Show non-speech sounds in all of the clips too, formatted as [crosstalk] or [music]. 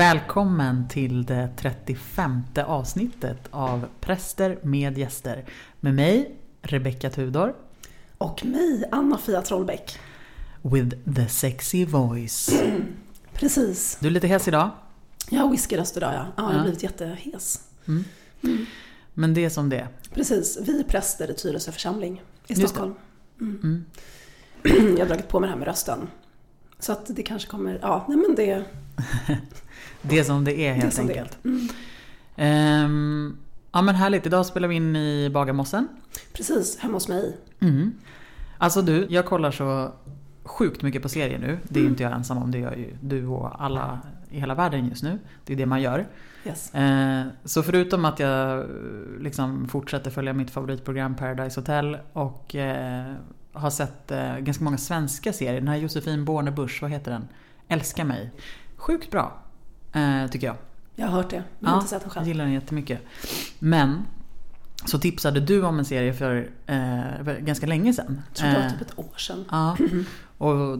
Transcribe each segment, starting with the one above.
Välkommen till det 35 avsnittet av Präster med gäster. Med mig, Rebecka Tudor. Och mig, Anna-Fia Trollbäck. With the sexy voice. [clears throat] Precis. Du är lite hes idag. Jag har whiskyröst idag ja. ja. Jag har Ja. blivit jättehes. Mm. Men det är som det är. Precis. Vi är präster i Tyresö församling i. Stockholm. Mm. [clears throat] Jag har dragit på mig det här med rösten. Så att det kanske kommer, ja, nej men det, [laughs] Det är som det är det är helt det enkelt. är. Mm. Ehm, ja men härligt, idag spelar vi in i Bagarmossen. Precis, hemma hos mig. Mm. Alltså du, jag kollar så sjukt mycket på serier nu. Det är inte jag ensam om, det gör ju du och alla i hela världen just nu. Det är det man gör. Yes. Eh, Så förutom att jag eh, liksom fortsätter följa mitt favoritprogram Paradise Hotel och eh, har sett eh, ganska många svenska serier. Den här Josefin Bornebusch, vad heter den? Älska mig. Sjukt bra, tycker jag. Jag har hört det, men jag har inte sett den jag själv. gillar den jättemycket. Men så tipsade du om en serie för, eh, för ganska länge sedan. Jag tror det var Eh, typ ett år sedan. Ja, [clears throat] och,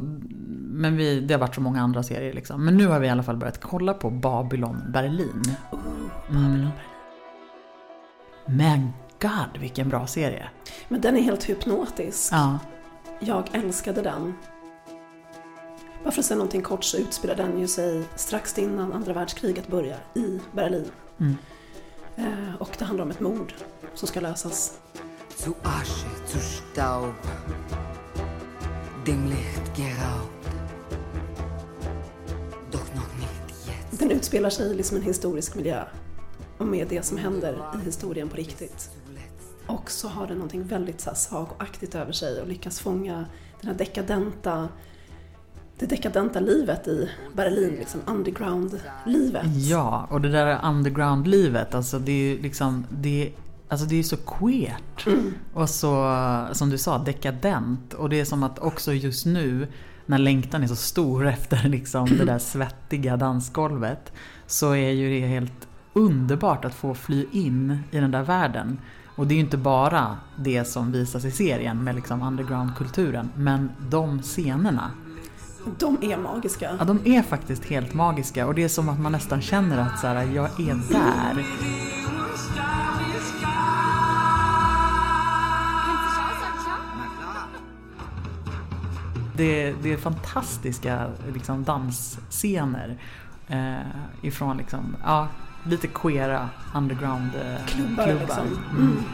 men vi, det har varit så många andra serier liksom. Men nu har vi i alla fall börjat kolla på Babylon Berlin. Oh, Mm. Men god vilken bra serie! Men den är helt hypnotisk. Ja, Jag älskade den. Bara för att säga någonting kort så utspelar den ju sig strax innan andra världskriget börjar i Berlin. Mm. Eh, och det handlar om ett mord som ska lösas. Zu Asche, zu Staub, dem Licht geraubt. Doch noch nicht jetzt. Den utspelar sig liksom en historisk miljö och med det som händer i historien på riktigt. Och så har den någonting väldigt så här sagoaktigt över sig och lyckas fånga den här dekadenta, det dekadenta livet i Berlin, liksom underground-livet. ja och det där underground-livet, alltså det är ju liksom, det är, alltså det är så queert. Och så, som du sa, dekadent. Och det är som att också just nu, när längtan är så stor [laughs] efter liksom det där svettiga dansgolvet, så är ju det helt underbart att få fly in i den där världen. Och det är ju inte bara det som visas i serien med liksom undergroundkulturen, men de scenerna. De är magiska. Ja, de är faktiskt helt magiska och det är som att man nästan känner att så här, jag är där. Det, det är fantastiska liksom, dansscener eh, ifrån liksom, ja, lite queera underground eh, liksom. Mm.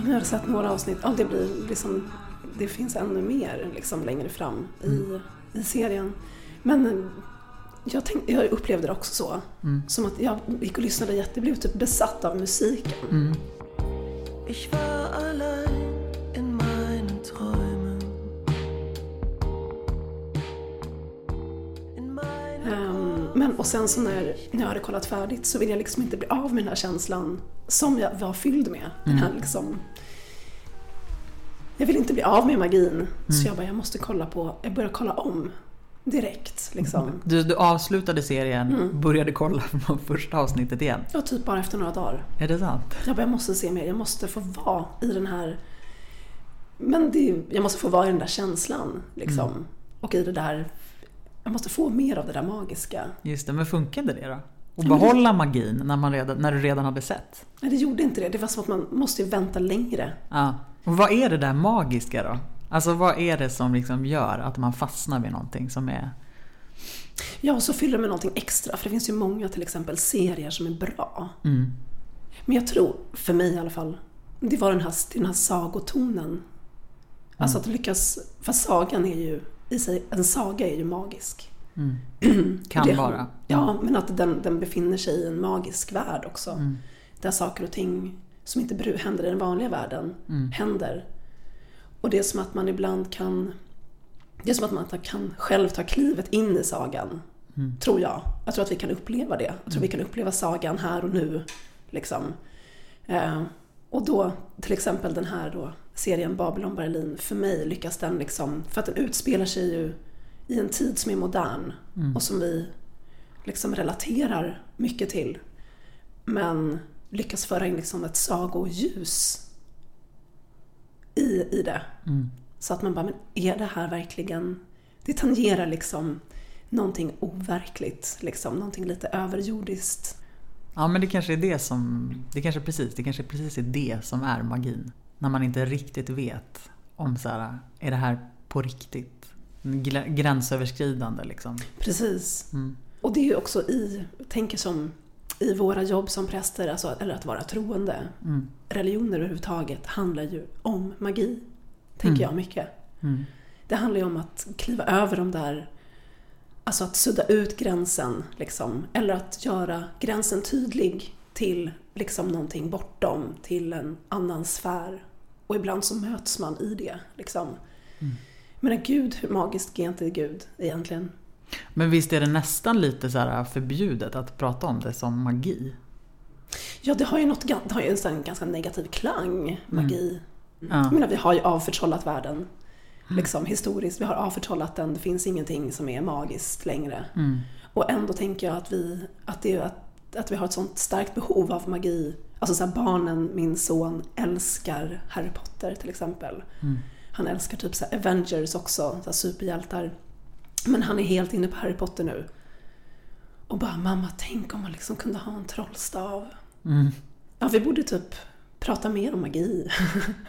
Ja, nu har jag sett några avsnitt. Ja, det, blir liksom, det finns ännu mer liksom, längre fram i, Mm. i serien. Men eh, jag, tänkte, jag upplevde det också så. Mm. Som att jag gick och lyssnade jätte, blev typ besatt av musiken. Mm. Ich war allein Men och sen så när, när jag hade kollat färdigt så ville jag liksom inte bli av med den här känslan som jag var fylld med. Den här liksom, jag vill inte bli av med magin. Så jag bara, jag måste kolla på, jag började kolla om direkt. Liksom. Du, du avslutade serien, började kolla [laughs] på första avsnittet igen. Och typ bara efter några dagar. Är det sant? Jag bara, jag måste se mer, jag måste få vara i den här... Men det, jag måste få vara i den där känslan. Liksom. Och i det där... Jag måste få mer av det där magiska. Just det, men funkade det då? Och men behålla magin när, man redan, när du redan hade sett? Nej, det gjorde inte det. Det var som att man måste vänta längre. Ja. Och vad är det där magiska då? Alltså vad är det som liksom gör att man fastnar vid någonting som är... Ja, och så fyller det med någonting extra. För det finns ju många till exempel serier som är bra. Mm. Men jag tror, för mig i alla fall, det var den här, den här sagotonen. Alltså att lyckas, för sagan är ju i sig, en saga är ju magisk. [clears throat] Kan Det- vara. Ja, men att den, den befinner sig i en magisk värld också. Mm. Där saker och ting som inte händer i den vanliga världen Mm. händer. Och det är som att man ibland kan det är som att man kan själv ta klivet in i sagan. Mm. Tror jag. Jag tror att vi kan uppleva det. Jag tror vi kan uppleva sagan här och nu. Liksom. Eh, och då, till exempel den här då, serien Babylon Berlin, för mig lyckas den liksom, för att den utspelar sig ju i en tid som är modern och som vi liksom relaterar mycket till. Men lyckas föra in liksom ett sagoljus i, i det. Så att man bara, men är det här verkligen... Det tangerar liksom någonting overkligt, liksom, någonting lite överjordiskt. Ja men det kanske är det som, det kanske precis, det kanske är precis är det som är magin. När man inte riktigt vet om så här, är det här på riktigt? Gränsöverskridande liksom. Precis. Mm. Och det är ju också i, tänker som i våra jobb som präster, alltså, eller att vara troende. Mm. Religioner överhuvudtaget handlar ju om magi, tänker jag mycket. Mm. Det handlar ju om att kliva över de där, alltså att sudda ut gränsen, liksom. Eller att göra gränsen tydlig till liksom någonting bortom, till en annan sfär. Och ibland så möts man i det, liksom. Men Gud, hur magiskt är inte Gud egentligen? Men visst är det nästan lite så här förbjudet att prata om det som magi? Ja, det har ju, något, det har ju en ganska negativ klang, magi. Ja. Jag menar, vi har ju avförtrollat världen. Liksom historiskt, vi har avförtrollat den. Det finns ingenting som är magiskt längre. Mm. Och ändå tänker jag att vi, att det, att, att vi har ett sånt starkt behov av magi. Alltså så här, barnen, min son, älskar Harry Potter till exempel. Han älskar typ så Avengers också, så superhjältar. Men han är helt inne på Harry Potter nu. Och bara, mamma, tänk om man liksom kunde ha en trollstav. Mm. Ja, vi borde typ prata mer om magi.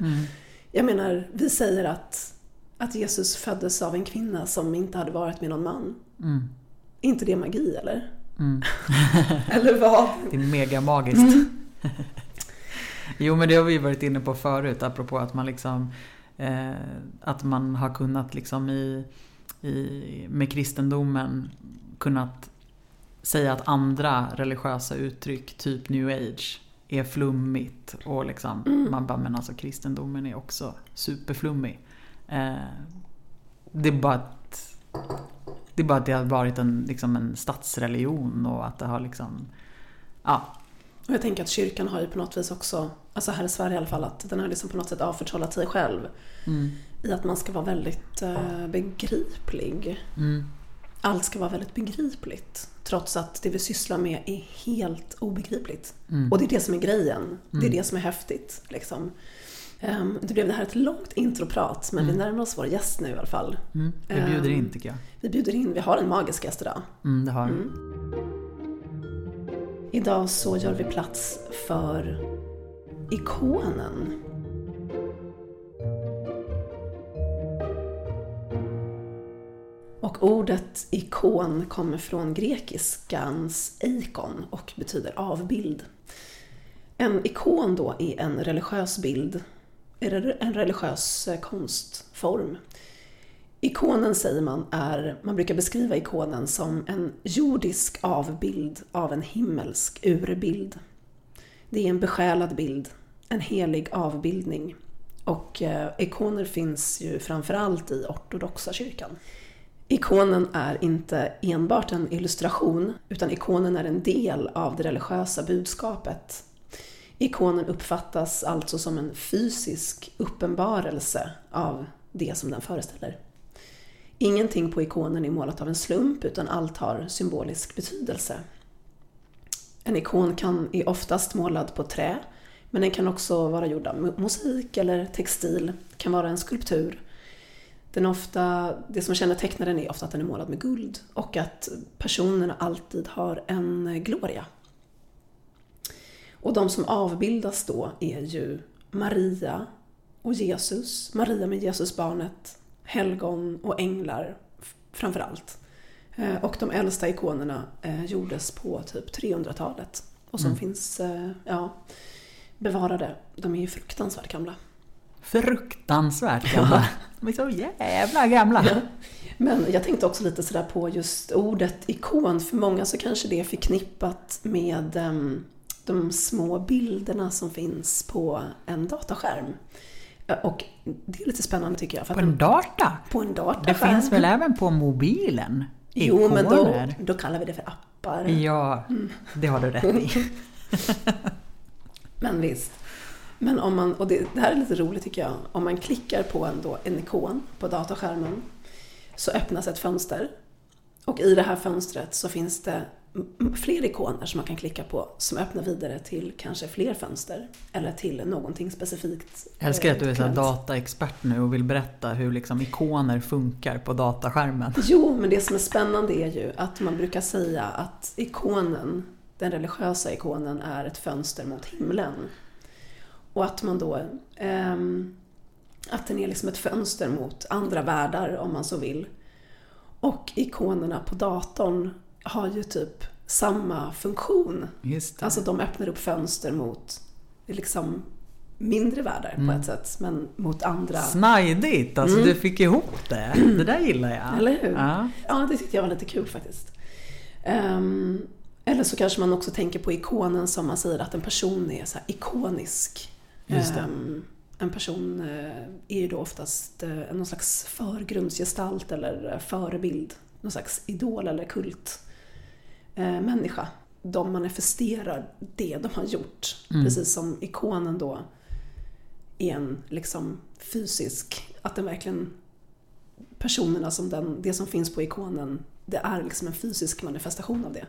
[laughs] Jag menar, vi säger att, att Jesus föddes av en kvinna som inte hade varit med någon man. Mm. Är inte det magi, eller? Mm. [laughs] eller vad? Det är mega magiskt. [laughs] [laughs] jo men det har vi varit inne på förut apropå att man liksom eh, Att man har kunnat liksom i, i med kristendomen kunnat säga att andra religiösa uttryck, typ new age, är flummigt och liksom man bara men alltså kristendomen är också superflummig. Eh, det är bara att det är bara att det har varit en, liksom en statsreligion och att det har liksom Ja, Och jag tänker att kyrkan har ju på något vis också, alltså här i Sverige i alla fall, att den har liksom på något sätt avförtrollat sig själv. I att man ska vara väldigt eh, begriplig. mm, Allt ska vara väldigt begripligt. Trots att det vi sysslar med är helt obegripligt. Och det är det som är grejen. Det är det som är häftigt. Liksom. Ehm, det blev det här ett långt introprat, men vi närmar oss vår gäst nu i alla fall. mm, vi bjuder in Ehm, tycker jag. Vi bjuder in, vi har en magisk gäst idag. Mm, det har Idag så gör vi plats för ikonen. Och ordet ikon kommer från grekiskans ikon och betyder avbild. En ikon då är en religiös bild, en religiös konstform. Ikonen säger man är, man brukar beskriva ikonen som en jordisk avbild av en himmelsk urbild. Det är en besjälad bild, en helig avbildning. Och eh, ikoner finns ju framförallt i ortodoxa kyrkan. Ikonen är inte enbart en illustration, utan ikonen är en del av det religiösa budskapet. Ikonen uppfattas alltså som en fysisk uppenbarelse av det som den föreställer. Ingenting på ikonen är målat av en slump utan allt har symbolisk betydelse. En ikon kan, är oftast målad på trä, men den kan också vara gjord av mosaik eller textil, kan vara en skulptur. Den ofta, det som kännetecknar den är ofta att den är målad med guld och att personerna alltid har en gloria. Och de som avbildas då är ju Maria och Jesus, Maria med Jesusbarnet, helgon och änglar f- framför allt. Eh, Och de äldsta ikonerna eh, gjordes på typ 300-talet och som finns eh, ja, bevarade. De är ju fruktansvärt gamla. Fruktansvärt gamla. De är så jävla gamla. Men jag tänkte också lite sådär på just ordet ikon. För många så kanske det är förknippat med em, de små bilderna som finns på en dataskärm. Och det är lite spännande tycker jag. På en data. på en Det dataskärm. finns väl även på mobilen? Jo, men då, då kallar vi det för appar. Ja, det har du rätt i. [laughs] Men visst. Men om man, och det, det här är lite roligt tycker jag, om man klickar på en, då, en ikon på dataskärmen så öppnas ett fönster. Och i det här fönstret så finns det fler ikoner som man kan klicka på som öppnar vidare till kanske fler fönster eller till någonting specifikt. Jag älskar att du är så eh, dataexpert nu och vill berätta hur liksom ikoner funkar på dataskärmen. [laughs] Jo, men det som är spännande är ju att man brukar säga att ikonen, den religiösa ikonen, är ett fönster mot himlen. Och att man då, ehm, att den är liksom ett fönster mot andra världar om man så vill. Och ikonerna på datorn har ju typ samma funktion. Alltså de öppnar upp fönster mot liksom mindre världar Mm. på ett sätt, men mot andra. Snajdigt! Alltså Mm. du fick ihop det. Det där gillar jag. Eller hur? Ja. Ja, det tyckte jag var lite kul faktiskt. Ehm, eller så kanske man också tänker på ikonen som man säger att en person är så ikonisk. Ehm, en person eh, är ju då oftast eh, någon slags förgrundsgestalt eller eh, förebild. Någon slags idol eller kult eh, människa. De manifesterar det de har gjort. Mm. Precis som ikonen då är en liksom fysisk, att den verkligen personerna som den, det som finns på ikonen, det är liksom en fysisk manifestation av det.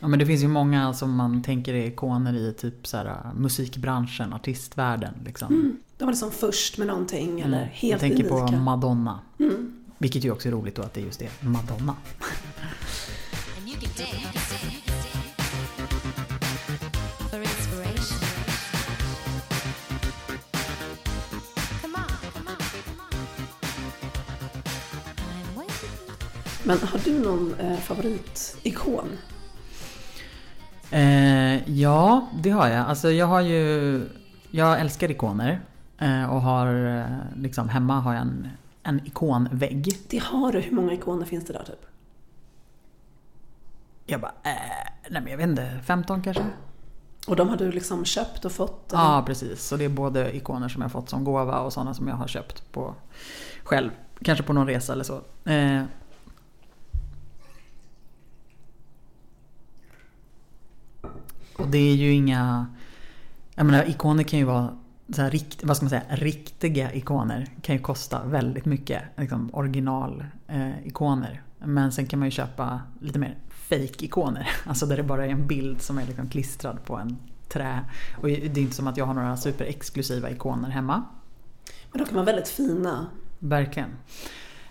Ja, men det finns ju många som man tänker är ikoner i typ så här, musikbranschen, artistvärlden. Liksom. De var liksom först med någonting eller Mm. helt Jag tänker unika. på Madonna. Mm. Vilket ju också är roligt då att det är just det, Madonna. Men har du någon eh, favoritikon? Eh, ja, det har jag. Alltså jag har ju... Jag älskar ikoner. Eh, och har eh, liksom hemma har jag en, en ikonvägg. Det har du. Hur många ikoner finns det där typ? Jag bara, eh, nej men jag vet inte, 15 kanske? Och de har du liksom köpt och fått? eller? Ja, precis. Så det är både ikoner som jag fått som gåva och sådana som jag har köpt på själv. Kanske på någon resa eller så. Eh, och det är ju inga... Jag menar, ikoner kan ju vara så här, rikt, vad ska man säga, riktiga ikoner. Kan ju kosta väldigt mycket. Liksom original eh, ikoner. Men sen kan man ju köpa lite mer fake-ikoner. [laughs] Alltså där det bara är en bild som är liksom klistrad på en trä. Och det är inte som att jag har några superexklusiva ikoner hemma. Men de kan vara väldigt fina. Verkligen.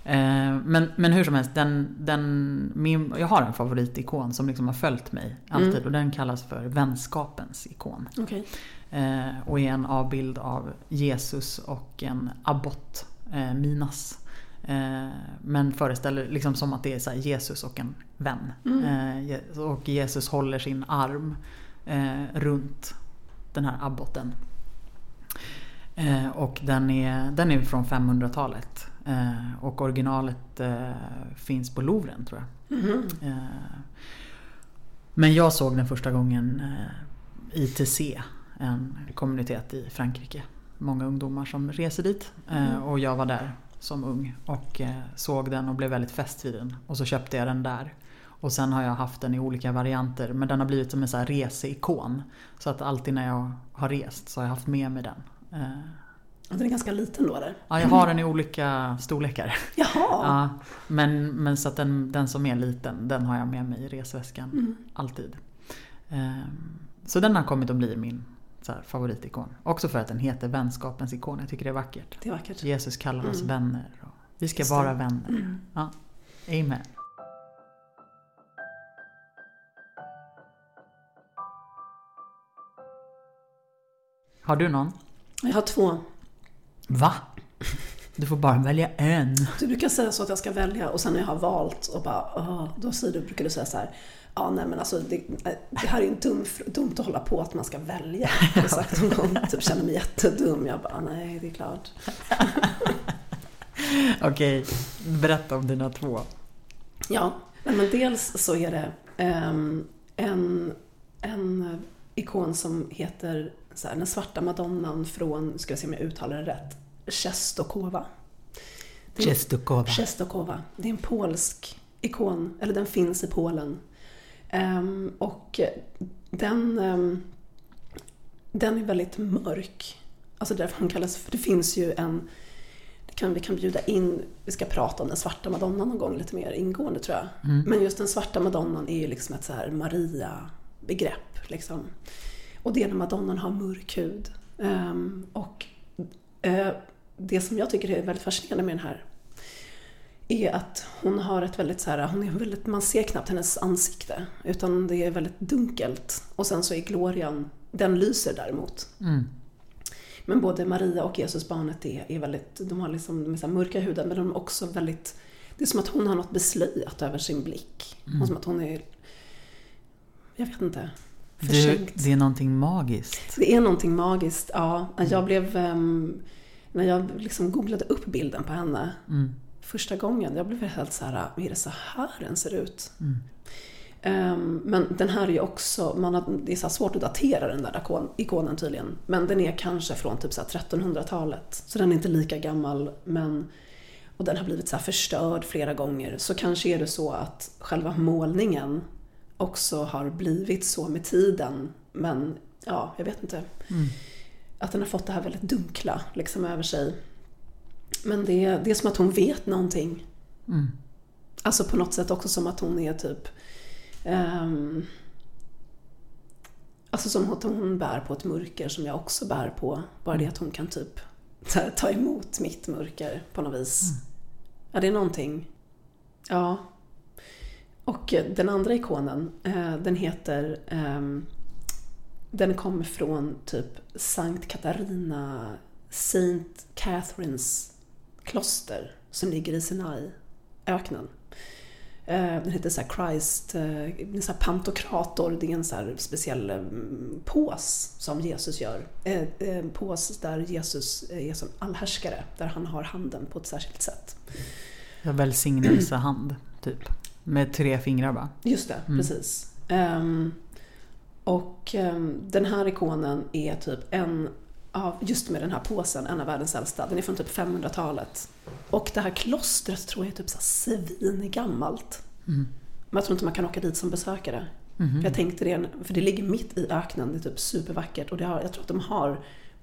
Eh, Men, men hur som helst, den, den, min, jag har en favoritikon som liksom har följt mig alltid Mm. och den kallas för vänskapens ikon. Okej. Eh, och är en avbild av Jesus och en abbot, eh, Minas. Eh, men föreställer liksom som att det är Jesus och en vän. Mm. Eh, och Jesus håller sin arm eh, runt den här abboten. Och den är, den är från 500-talet. Eh, och originalet finns på Louvren tror jag. Eh, Men jag såg den första gången ITC, en kommunitet i Frankrike. Många ungdomar som reser dit. Eh, Och jag var där som ung och eh, såg den och blev väldigt fäst vid den. Och så köpte jag den där. Och sen har jag haft den i olika varianter men den har blivit som en så här reseikon. Så att alltid när jag har rest så har jag haft med mig den. Eh, Den är ganska liten då eller? Ja, jag har den i olika storlekar. [laughs] Jaha! Ja, men, men så att den, den som är liten, den har jag med mig i resväskan. Mm. Alltid. Ehm, Så den har kommit att bli min så här, favoritikon. Också för att den heter vänskapens ikon. Jag tycker det är vackert. Det är vackert. Jesus kallar oss Mm. vänner. Vi ska Just det. vara vänner. Mm. Ja. Amen. Har du någon? Jag har två. Va? Du får bara välja en. Du brukar säga så att jag ska välja och sen när jag har valt och bara, "Åh", då säger du, brukar du säga så här, ja nej men alltså det, det här är ju en dum, dumt att hålla på att man ska välja. [laughs] Jag har sagt någon gång, typ känner mig jättedum. Jag bara, nej det är klart. [laughs] Okej, berätta om dina två. Ja, men dels så är det ehm, en, en ikon som heter så här, den svarta madonnan från, ska jag se om jag uttalar det rätt, Czestochowa. Czestochowa. Czestochowa. Det är en polsk ikon, eller den finns i Polen. Ehm, och den, ehm, den är väldigt mörk. Alltså därför hon kallas, för det finns ju en, kan, vi kan bjuda in, vi ska prata om den svarta madonnan någon gång lite mer ingående tror jag. Mm. Men just den svarta madonnan är ju liksom ett så här Maria-begrepp. Liksom. Och det är när madonnan har mörk hud. Ehm, och eh, det som jag tycker är väldigt fascinerande med den här är att hon har ett väldigt så här, hon är väldigt, man ser knappt hennes ansikte utan det är väldigt dunkelt. Och sen så är glorian, den lyser däremot. Mm. Men både Maria och Jesusbarnet är, är väldigt, de har liksom de är så mörka huden men de är också väldigt, det är som att hon har något beslöjat över sin blick. Och som att hon är, jag vet inte, Det, förskänkt. det är någonting magiskt. Det är någonting magiskt, ja. Jag blev, ehm, när jag liksom googlade upp bilden på henne Mm. Första gången, jag blev helt så här, är det så här den ser ut? Mm. Ehm, men den här är ju också, man har, det är så svårt att datera den där ikon, ikonen tydligen. Men den är kanske från typ så här 1300-talet. Så den är inte lika gammal. Men, och den har blivit så här förstörd flera gånger. Så kanske är det så att själva målningen också har blivit så med tiden. Men ja, jag vet inte. Att den har fått det här väldigt dunkla liksom över sig. Men det, är- det är som att hon vet någonting. Mm. Alltså på något sätt också som att hon är typ... ehm, alltså som att hon bär på ett mörker som jag också bär på. Bara det att hon kan typ [laughs] här, ta emot mitt mörker på något vis. Ja, det är någonting. Ja. Och eh, den andra ikonen, eh, den heter... ehm, den kommer från typ Sankt Katarina, Saint Catherines kloster som ligger i Sinai-öknen. Eh, Den heter så här Christ, eh, det är så pantokrator, det är en så speciell eh, pås som Jesus gör. Eh, eh, En pås där Jesus är som allhärskare, där han har handen på ett särskilt sätt. Jag välsignelsehand, typ. Med tre fingrar va? Just det, precis. Ehm, och ehm, den här ikonen är typ en just med den här påsen, en av världens äldsta. Den är från typ 500-talet. Och det här klostret tror jag är typ så svingammalt. Men jag tror inte man kan åka dit som besökare. För jag tänkte det, för det ligger mitt i öknen, det är typ supervackert. Och har, jag tror att de har,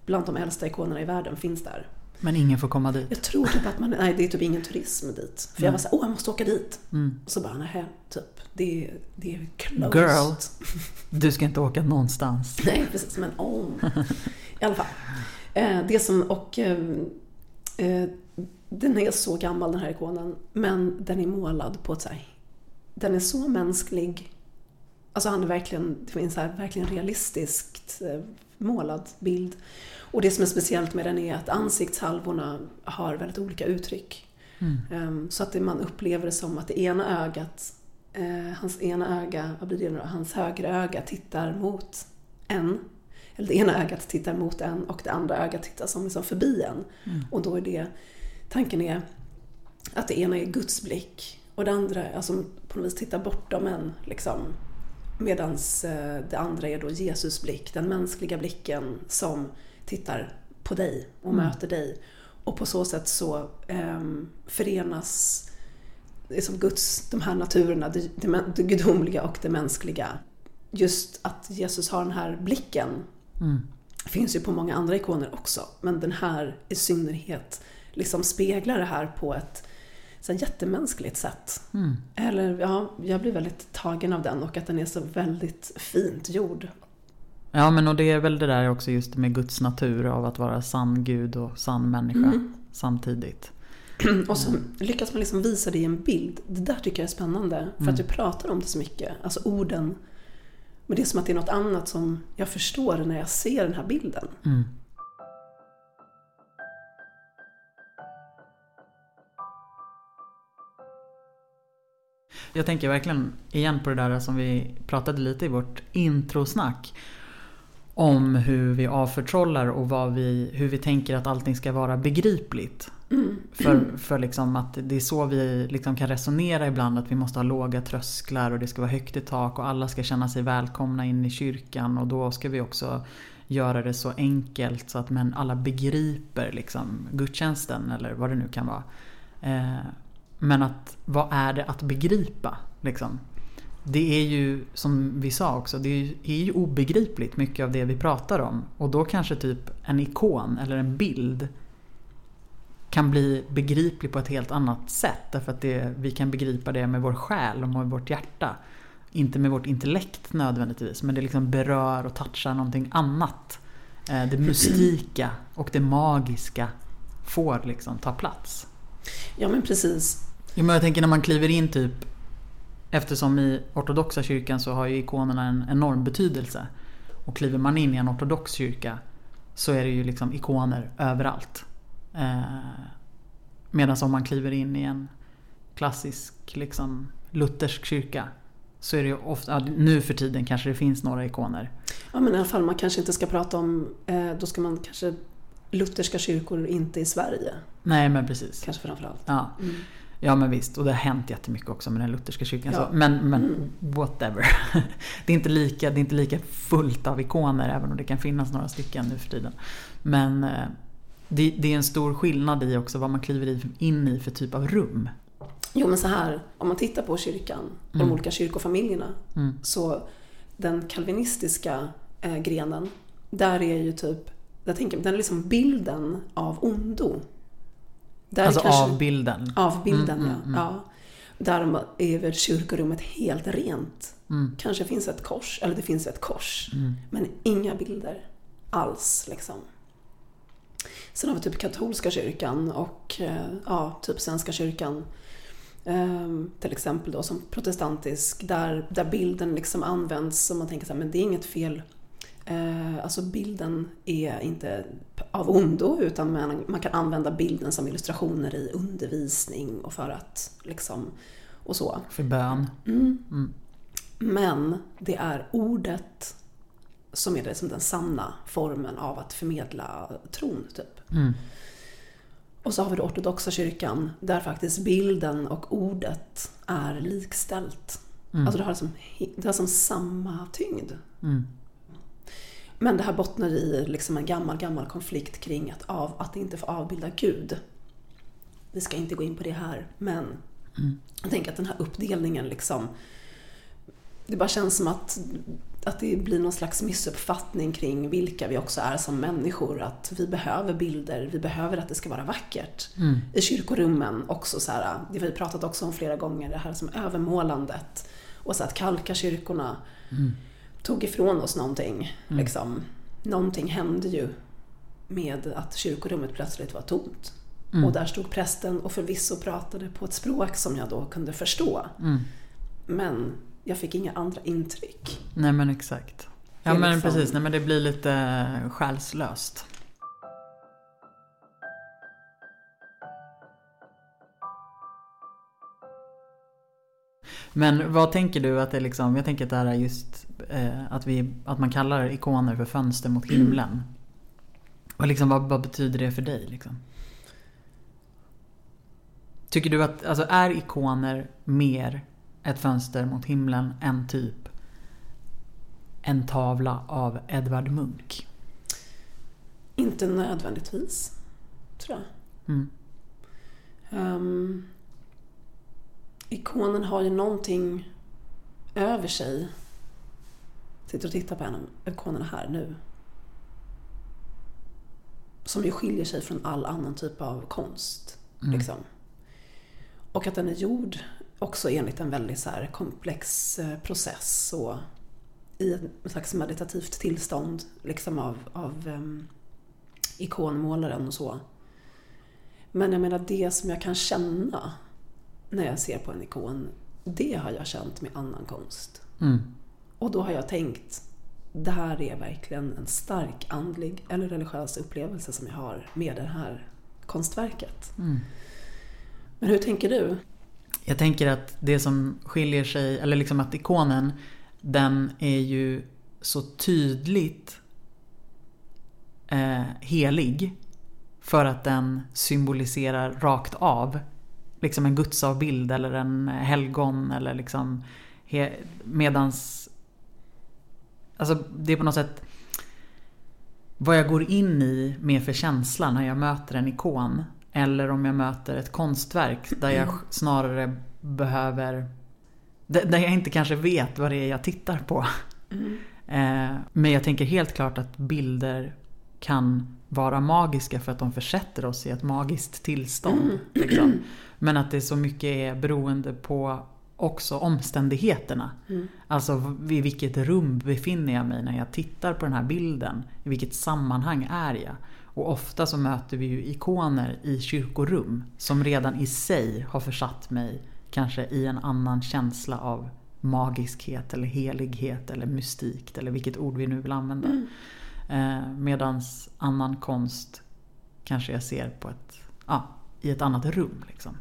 bland de äldsta ikonerna i världen finns där. Men ingen får komma dit. Jag tror typ att man, nej det är typ ingen turism dit. För jag var såhär, åh jag måste åka dit. Mm. Och så bara, nej typ, det, det är closed. Girl. [laughs] Du ska inte åka någonstans. Nej, precis, men om. [laughs] I alla fall. Eh, det som, och eh, eh, den är så gammal den här ikonen, men den är målad på ett så här, den är så mänsklig. Alltså han är verkligen, det finns här verkligen realistiskt målad bild. Och det som är speciellt med den är att ansiktshalvorna har väldigt olika uttryck. Ehm, Så att man upplever det som att det ena ögat, hans ena öga, vad blir det nu? Hans högra öga tittar mot en. Eller det ena ögat tittar mot en och det andra ögat tittar som liksom förbi en. Och då är det, tanken är att det ena är Guds blick och det andra, alltså på något vis tittar bortom en. Liksom. Medan det andra är då Jesus blick, den mänskliga blicken som tittar på dig och möter dig. Och på så sätt så ehm, förenas liksom Guds, de här naturerna, det, det, det gudomliga och det mänskliga. Just att Jesus har den här blicken finns ju på många andra ikoner också. Men den här i synnerhet liksom speglar det här på ett så här jättemänskligt sätt. Eller ja, jag blir väldigt tagen av den och att den är så väldigt fint gjord. Ja men och det är väl det där också just med Guds natur av att vara sann gud och sann människa samtidigt. [clears throat] Och så lyckas man liksom visa det i en bild. Det där tycker jag är spännande. För att vi pratar om det så mycket. Alltså orden. Men det är som att det är något annat som jag förstår när jag ser den här bilden. Mm. Jag tänker verkligen igen på det där som vi pratade lite i vårt introsnack. Om hur vi avförtrollar och vad vi, hur vi tänker att allting ska vara begripligt. För, för liksom att det är så vi liksom kan resonera ibland att vi måste ha låga trösklar och det ska vara högt i tak och alla ska känna sig välkomna in i kyrkan och då ska vi också göra det så enkelt så att men alla begriper liksom gudstjänsten eller vad det nu kan vara. Eh, men att vad är det att begripa? Liksom? Det är ju som vi sa också, det är ju, obegripligt mycket av det vi pratar om. Och då kanske typ en ikon eller en bild kan bli begriplig på ett helt annat sätt. Därför att det, vi kan begripa det med vår själ och med vårt hjärta. Inte med vårt intellekt nödvändigtvis, men det liksom berör och touchar någonting annat. Eh, Det mystika och det magiska får liksom ta plats. Ja men precis. Jo, men jag tänker när man kliver in typ Eftersom i ortodoxa kyrkan så har ju ikonerna en enorm betydelse. Och kliver man in i en ortodox kyrka så är det ju liksom ikoner överallt. Eh, Medan om man kliver in i en klassisk liksom luthersk kyrka så är det ju ofta, nu för tiden kanske det finns några ikoner. Ja men i alla fall man kanske inte ska prata om, eh, då ska man kanske lutherska kyrkor inte i Sverige. Nej men precis. Kanske framförallt. Ja. Ja men visst, och det har hänt jättemycket också med den lutherska kyrkan. Ja. Så, men men whatever. [laughs] Det är, inte lika, det är inte lika fullt av ikoner även om det kan finnas några stycken nu för tiden. Men eh, det, det är en stor skillnad i också vad man kliver in i för typ av rum. Jo men så här, om man tittar på kyrkan, de olika kyrkofamiljerna, Mm. så den kalvinistiska eh, grenen, där är ju typ, jag tänker, den är liksom bilden av ondo. Där Alltså kanske- av bilden. Av bilden, Mm, ja. mm, mm. ja. Där är väl kyrkorummet helt rent. Mm. Kanske finns ett kors, eller det finns ett kors. Mm. Men inga bilder alls liksom. Sen har vi typ katolska kyrkan och eh, ja, typ svenska kyrkan. Ehm, till exempel då som protestantisk där, där bilden liksom används som man tänker så här, men det är inget fel. Eh, alltså bilden är inte av ondo utan man, kan använda bilden som illustrationer i undervisning och för att liksom och så. För bön. Mm. Mm. Men det är ordet som är det, som den sanna formen av att förmedla tron. Typ. Mm. Och så har vi den ortodoxa kyrkan där faktiskt bilden och ordet är likställt. Mm. Alltså det har, som, det har som samma tyngd. Men det här bottnar i liksom en gammal, gammal konflikt kring att, av, att inte få avbilda Gud. Vi ska inte gå in på det här, men Mm. jag tänker att den här uppdelningen liksom det bara känns som att, att det blir någon slags missuppfattning kring vilka vi också är som människor. Att vi behöver bilder, vi behöver att det ska vara vackert. Mm. I kyrkorummen också så här, det har vi pratat också om flera gånger, det här som övermålandet. Och så att kalka kyrkorna Mm. Tog ifrån oss någonting. Liksom. Någonting hände ju med att kyrkorummet plötsligt var tomt. Mm. Och där stod prästen och förvisso pratade på ett språk som jag då kunde förstå. Mm. Men jag fick inga andra intryck. Nej men exakt. Ja men liksom- precis, nej men det blir lite själslöst. Men vad tänker du att det liksom, jag tänker att det här är just eh, att, vi, att man kallar ikoner för fönster mot himlen. Och liksom, vad, vad betyder det för dig? Liksom? Tycker du att, alltså är ikoner mer ett fönster mot himlen än typ en tavla av Edvard Munch? Inte nödvändigtvis, tror jag. Mm. Ehm, ikonen har ju någonting över sig. Sitter och tittar på en av ikonerna här nu. Som ju skiljer sig från all annan typ av konst. Liksom. Och att den är gjord också enligt en väldigt så komplex eh, process och i ett slags meditativt tillstånd liksom av, av em, ikonmålaren och så. Men jag menar det som jag kan känna när jag ser på en ikon, det har jag känt med annan konst. Mm. Och då har jag tänkt, det här är verkligen en stark andlig eller religiös upplevelse som jag har med det här konstverket. Mm. Men hur tänker du? Jag tänker att det som skiljer sig, eller liksom att ikonen, den är ju så tydligt eh, helig. För att den symboliserar rakt av liksom en gudsavbild eller en helgon eller liksom he, medans Alltså det är på något sätt vad jag går in i med för känsla när jag möter en ikon. Eller om jag möter ett konstverk där jag snarare behöver... Där jag inte kanske vet vad det är jag tittar på. Eh, Men jag tänker helt klart att bilder kan vara magiska för att de försätter oss i ett magiskt tillstånd. Liksom. Men att det så mycket är beroende på också omständigheterna. Alltså i vilket rum befinner jag mig när jag tittar på den här bilden? I vilket sammanhang är jag? Och ofta så möter vi ju ikoner i kyrkorum som redan i sig har försatt mig kanske i en annan känsla av magiskhet eller helighet eller mystik eller vilket ord vi nu vill använda. Mm medans annan konst kanske jag ser på ett, ja, i ett annat rum. Liksom.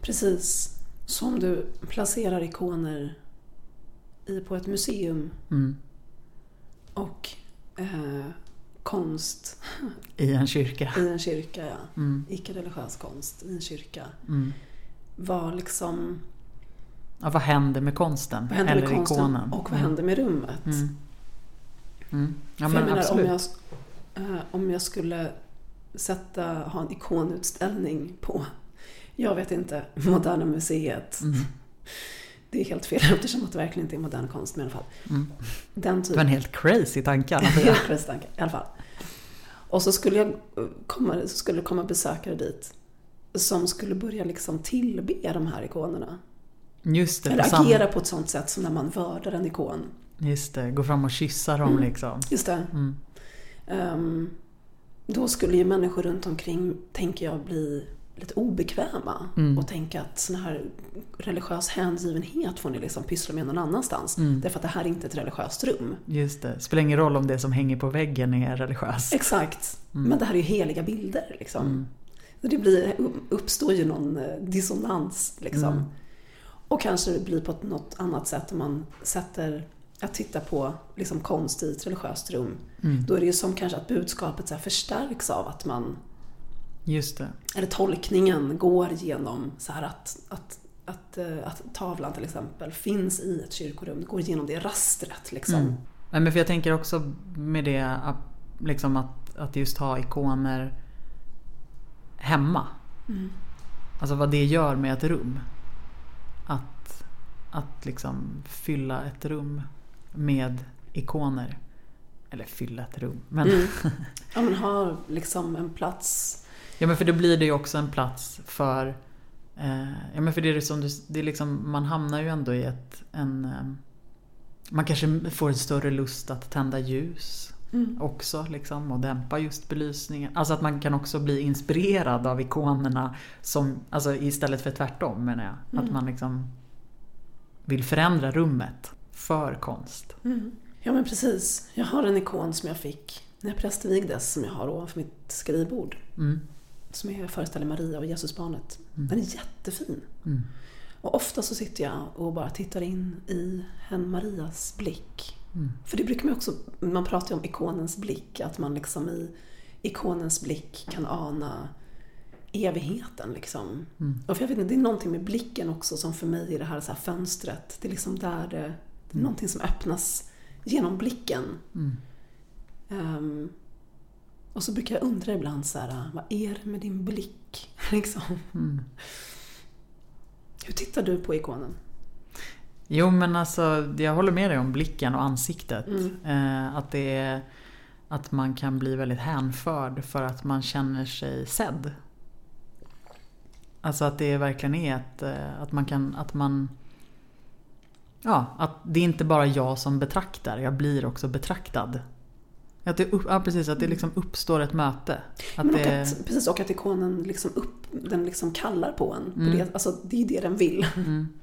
Precis. Som du placerar ikoner i, på ett museum Mm. och eh, konst [laughs] I en kyrka. i en kyrka, ja. Mm. Icke-religiös konst i en kyrka. Mm. Var liksom, Ja, vad händer med konsten? händer eller med konsten ikonen? och vad händer med rummet? Mm. Mm. Ja, men jag menar, absolut. om jag, eh, om jag skulle sätta, ha en ikonutställning på, jag vet inte, [laughs] Moderna Museet. Mm. Det är helt fel [laughs] eftersom att det verkligen inte är modern konst, men i alla fall. Mm. Den Det var en typen. helt crazy tanke. [laughs] Helt crazy tanke, i alla fall. Och så skulle, jag eh, komma, så skulle det komma besökare dit som skulle börja liksom tillbe de här ikonerna. Just det, Eller agera på ett sånt sätt som när man vördar en ikon. Just det, gå fram och kyssa dem liksom. Just det. Mm. Ehm, då skulle ju människor runt omkring, tänker jag, bli lite obekväma Mm. och tänka att sån här religiös hängivenhet får ni liksom pyssla med någon annanstans. Mm. Därför att det här är inte ett religiöst rum. Just det, spelar ingen roll om det som hänger på väggen är religiöst. Exakt. Men det här är ju heliga bilder. Liksom. Mm. Det blir, uppstår ju någon eh, dissonans. Liksom. Mm. Och kanske det blir på något annat sätt om man sätter att titta på liksom, konst i ett religiöst rum. Mm. Då är det ju som kanske att budskapet så förstärks av att man Just det. eller tolkningen går genom så här att, att, att, eh, att tavlan till exempel finns i ett kyrkorum, går igenom det rastret liksom. Mm. Nej, men för jag tänker också med det att, liksom att, att just ha ikoner hemma. Mm. Alltså vad det gör med ett rum. Att, att liksom fylla ett rum med ikoner. Eller fylla ett rum. Men, Mm. [laughs] Ja men ha liksom en plats. ja, men för då blir det ju också en plats för eh, Ja men för det är som du, det är liksom, man hamnar ju ändå i ett, en eh, Man kanske får en större lust att tända ljus Mm. också liksom och dämpa just belysningen. Alltså att man kan också bli inspirerad av ikonerna som, alltså istället för tvärtom menar jag. Att man liksom vill förändra rummet för konst. Mm. Ja men precis. Jag har en ikon som jag fick när jag prästvigdes som jag har ovanför mitt skrivbord. Mm. Som är föreställer Maria och Jesusbarnet. Den är jättefin. Mm. Och ofta så sitter jag och bara tittar in i en Marias blick. Mm. För det brukar man också, man pratar ju om ikonens blick, att man liksom i ikonens blick kan ana evigheten liksom. Mm. Och för jag vet inte, det är någonting med blicken också som för mig är det här, så här fönstret. Det är liksom där det, det är någonting som öppnas genom blicken. Mm. Ehm, och så brukar jag undra ibland så här, vad är det med din blick? [laughs] liksom. Mm. Hur tittar du på ikonen? Jo men alltså jag håller med dig om blicken och ansiktet. Mm. Eh, att det är att man kan bli väldigt hänförd för att man känner sig sedd. Alltså att det verkligen är ett, eh, att man kan, att man Ja, att det är inte bara jag som betraktar, jag blir också betraktad. Att det, upp, ja, precis, att det liksom uppstår ett möte. Att Men och det, att, precis, och att ikonen liksom upp, den liksom kallar på en. På Mm. det, alltså, det är det den vill. Mm. [laughs]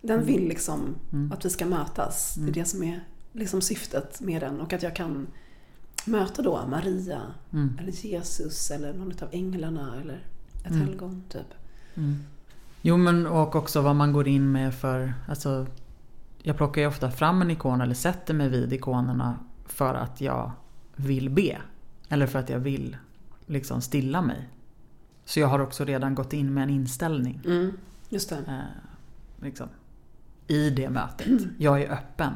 Den vill liksom Mm. att vi ska mötas. Det är det som är liksom syftet med den. Och att jag kan möta då Maria, Mm. eller Jesus, eller någon av änglarna, eller ett Mm. helgon typ. Jo men och också vad man går in med för, alltså Jag plockar ju ofta fram en ikon eller sätter mig vid ikonerna för att jag vill be. Eller för att jag vill liksom stilla mig. Så jag har också redan gått in med en inställning. Mm. Just det. Eh, liksom, I det mötet. Jag är öppen.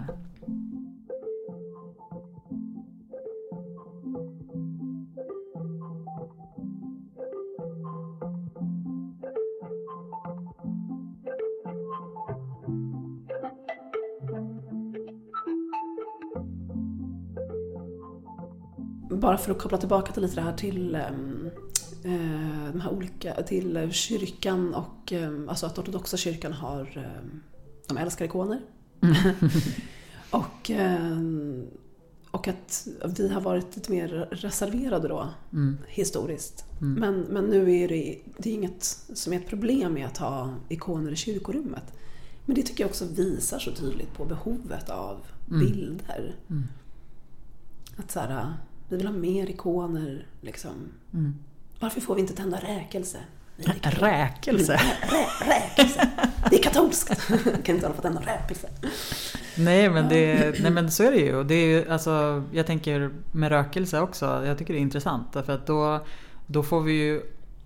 Bara för att koppla tillbaka till lite det här till ehm, eh, de här olika, till eh, kyrkan och ehm, alltså att ortodoxa kyrkan har, ehm, de älskar ikoner. [laughs] och, ehm, och att vi har varit lite mer reserverade då Mm. historiskt. Men, men nu är det, det är inget som är ett problem med att ha ikoner i kyrkorummet. Men det tycker jag också visar så tydligt på behovet av bilder. Att så här, vi vill ha mer ikoner. Liksom. Varför får vi inte tända räkelse? Räkelse? Rä, räkelse! Det är katolskt! [laughs] kan inte alla få tända räkelse? Nej men, det, nej men så är det ju. Och det är ju alltså, jag tänker med rökelse också, jag tycker det är intressant. Därför att då, då får vi ju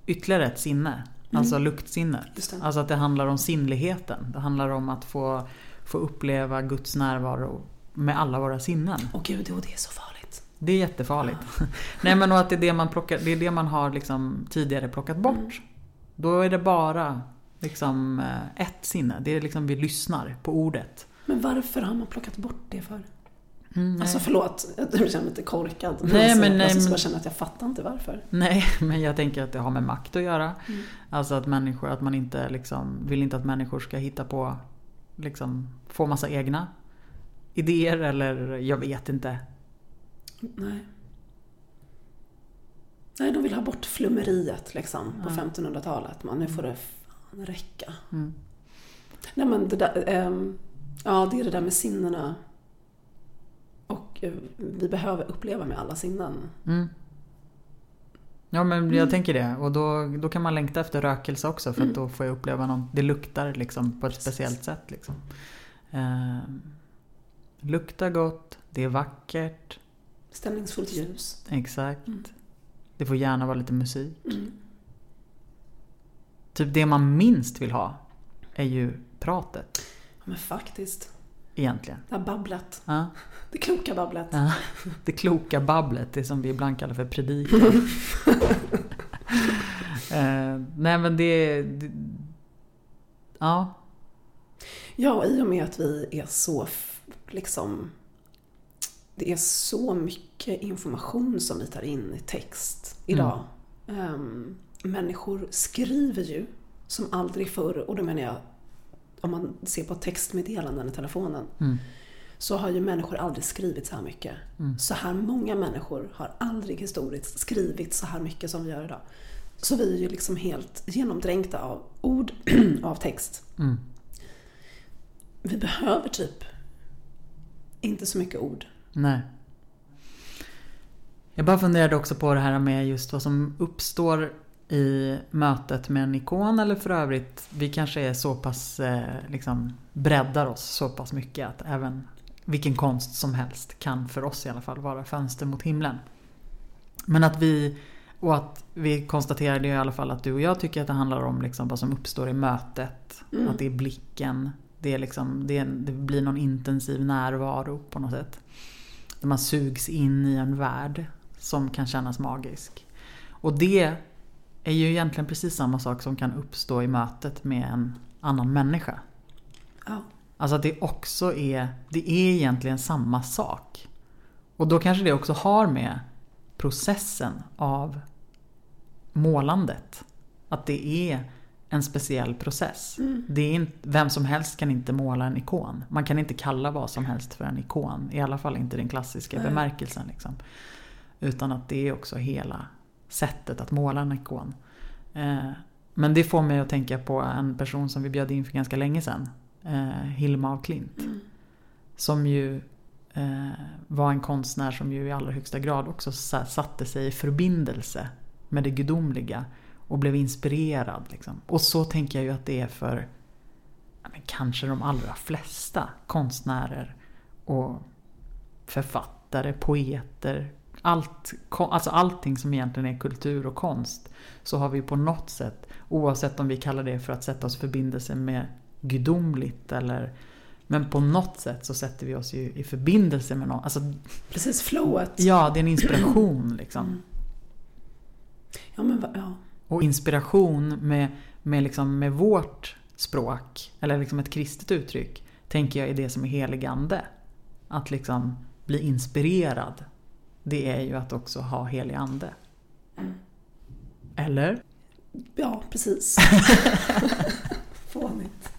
ytterligare ett sinne. Alltså luktsinnet. Just det. Alltså att det handlar om sinnligheten. Det handlar om att få, få uppleva Guds närvaro med alla våra sinnen. Åh gud, och det är så farligt. Det är jättefarligt. [laughs] Nej men och att det är det man, plockar, det är det man har liksom tidigare plockat bort. Då är det bara liksom eh, ett sinne. Det är liksom vi lyssnar på ordet. Men varför har man plockat bort det för? Mm. Alltså förlåt, jag känner mig lite korkad. Nej, alltså, men- nej, jag bara känner att jag fattar inte varför. Nej, [laughs] men jag tänker att det har med makt att göra. Mm. Alltså att människor, att man inte liksom, vill inte att människor ska hitta på, liksom, få massa egna idéer eller jag vet inte. Nej. Nej, de vill ha bort flummeriet liksom på 1500-talet. Man, nu får det fan räcka. Mm. Nej men det där, ehm, ja det är det där med sinnena. Och eh, vi behöver uppleva med alla sinnen. Mm. Ja men jag tänker det och då, då kan man längta efter rökelse också för att då får jag uppleva något, det luktar liksom på ett speciellt sätt. Liksom. Eh, luktar gott, det är vackert, Stämningsfullt ljus. exakt. Mm. Det får gärna vara lite musik. Typ det man minst vill ha är ju pratet Ja, men faktiskt. egentligen. Det här babblet. Ja. Det kloka babblet. Ja. Det kloka babblet, det som vi ibland kallar för predikan. [laughs] eh, nej men det, det... Ja. Ja, och i och med att vi är så liksom det är så mycket information som vi tar in i text idag. Ehm, människor skriver ju som aldrig förr och då menar jag om man ser på textmeddelanden i telefonen Mm. så har ju människor aldrig skrivit så här mycket. Så här många människor har aldrig historiskt skrivit så här mycket som vi gör idag. Så vi är ju liksom helt genomdränkta av ord, [clears throat] av text. Mm. Vi behöver typ inte så mycket ord. Nej. Jag bara funderade också på det här med just vad som uppstår i mötet med en ikon eller för övrigt vi kanske är så pass eh, liksom breddar oss så pass mycket att även vilken konst som helst kan för oss i alla fall vara fönster mot himlen. Men att vi och att vi konstaterade i alla fall att du och jag tycker att det handlar om liksom vad som uppstår i mötet. Att det är blicken. Det, är liksom, det, är, det blir någon intensiv närvaro på något sätt. Där man sugs in i en värld som kan kännas magisk. Och det är ju egentligen precis samma sak som kan uppstå i mötet med en annan människa. Ja. Alltså att det också är, det är egentligen samma sak. Och då kanske det också har med processen av målandet. Att det är en speciell process. Det är inte, vem som helst kan inte måla en ikon. Man kan inte kalla vad som helst för en ikon. I alla fall inte den klassiska Nej. bemärkelsen. Liksom. Utan att det är också hela sättet att måla en ikon. Eh, men det får mig att tänka på en person som vi bjöd in för ganska länge sedan. Eh, Hilma af Klint. Som ju eh, var en konstnär som ju i allra högsta grad också sa- satte sig i förbindelse med det gudomliga och blev inspirerad. Liksom. Och så tänker jag ju att det är för kanske de allra flesta konstnärer och författare, poeter, allt, alltså allting som egentligen är kultur och konst så har vi på något sätt, oavsett om vi kallar det för att sätta oss i förbindelse med gudomligt eller men på något sätt så sätter vi oss ju i förbindelse med någon. Alltså, Precis, flowet. ja, det är en inspiration liksom. Ja, men ja. Och inspiration med, med, liksom, med vårt språk, eller liksom ett kristet uttryck, tänker jag är det som är heligande. Att liksom bli inspirerad det är ju att också ha helig ande. Eller? Ja, precis. [laughs] Fånigt.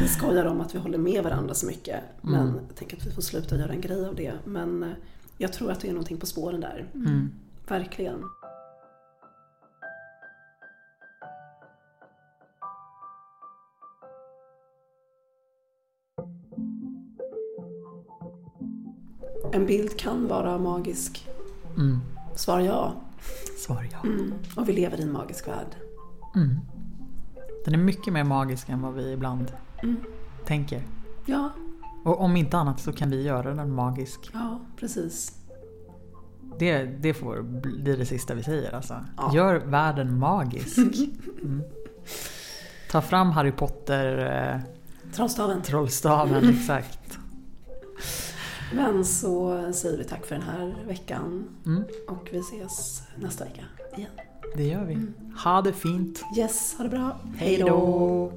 Vi skojar om att vi håller med varandra så mycket. Men Mm. jag tänker att vi får sluta göra en grej av det. Men eh, jag tror att det är någonting på spåren där. Mm. Verkligen. En bild kan vara magisk. Mm. Svar ja. Svar ja. Mm. Och vi lever i en magisk värld. Mm. Den är mycket mer magisk än vad vi ibland Mm. tänker. Ja, Och om inte annat så kan vi göra den magisk. ja, precis. Det, det får bli det sista vi säger alltså. Ja. Gör världen magisk. [laughs] Mm. Ta fram Harry Potter eh, Trollstaven. trollstaven, [laughs] exakt. Men så säger vi tack för den här veckan. Mm, Och vi ses nästa vecka igen. det gör vi. Ha det fint. Yes, ha det bra. Hej då!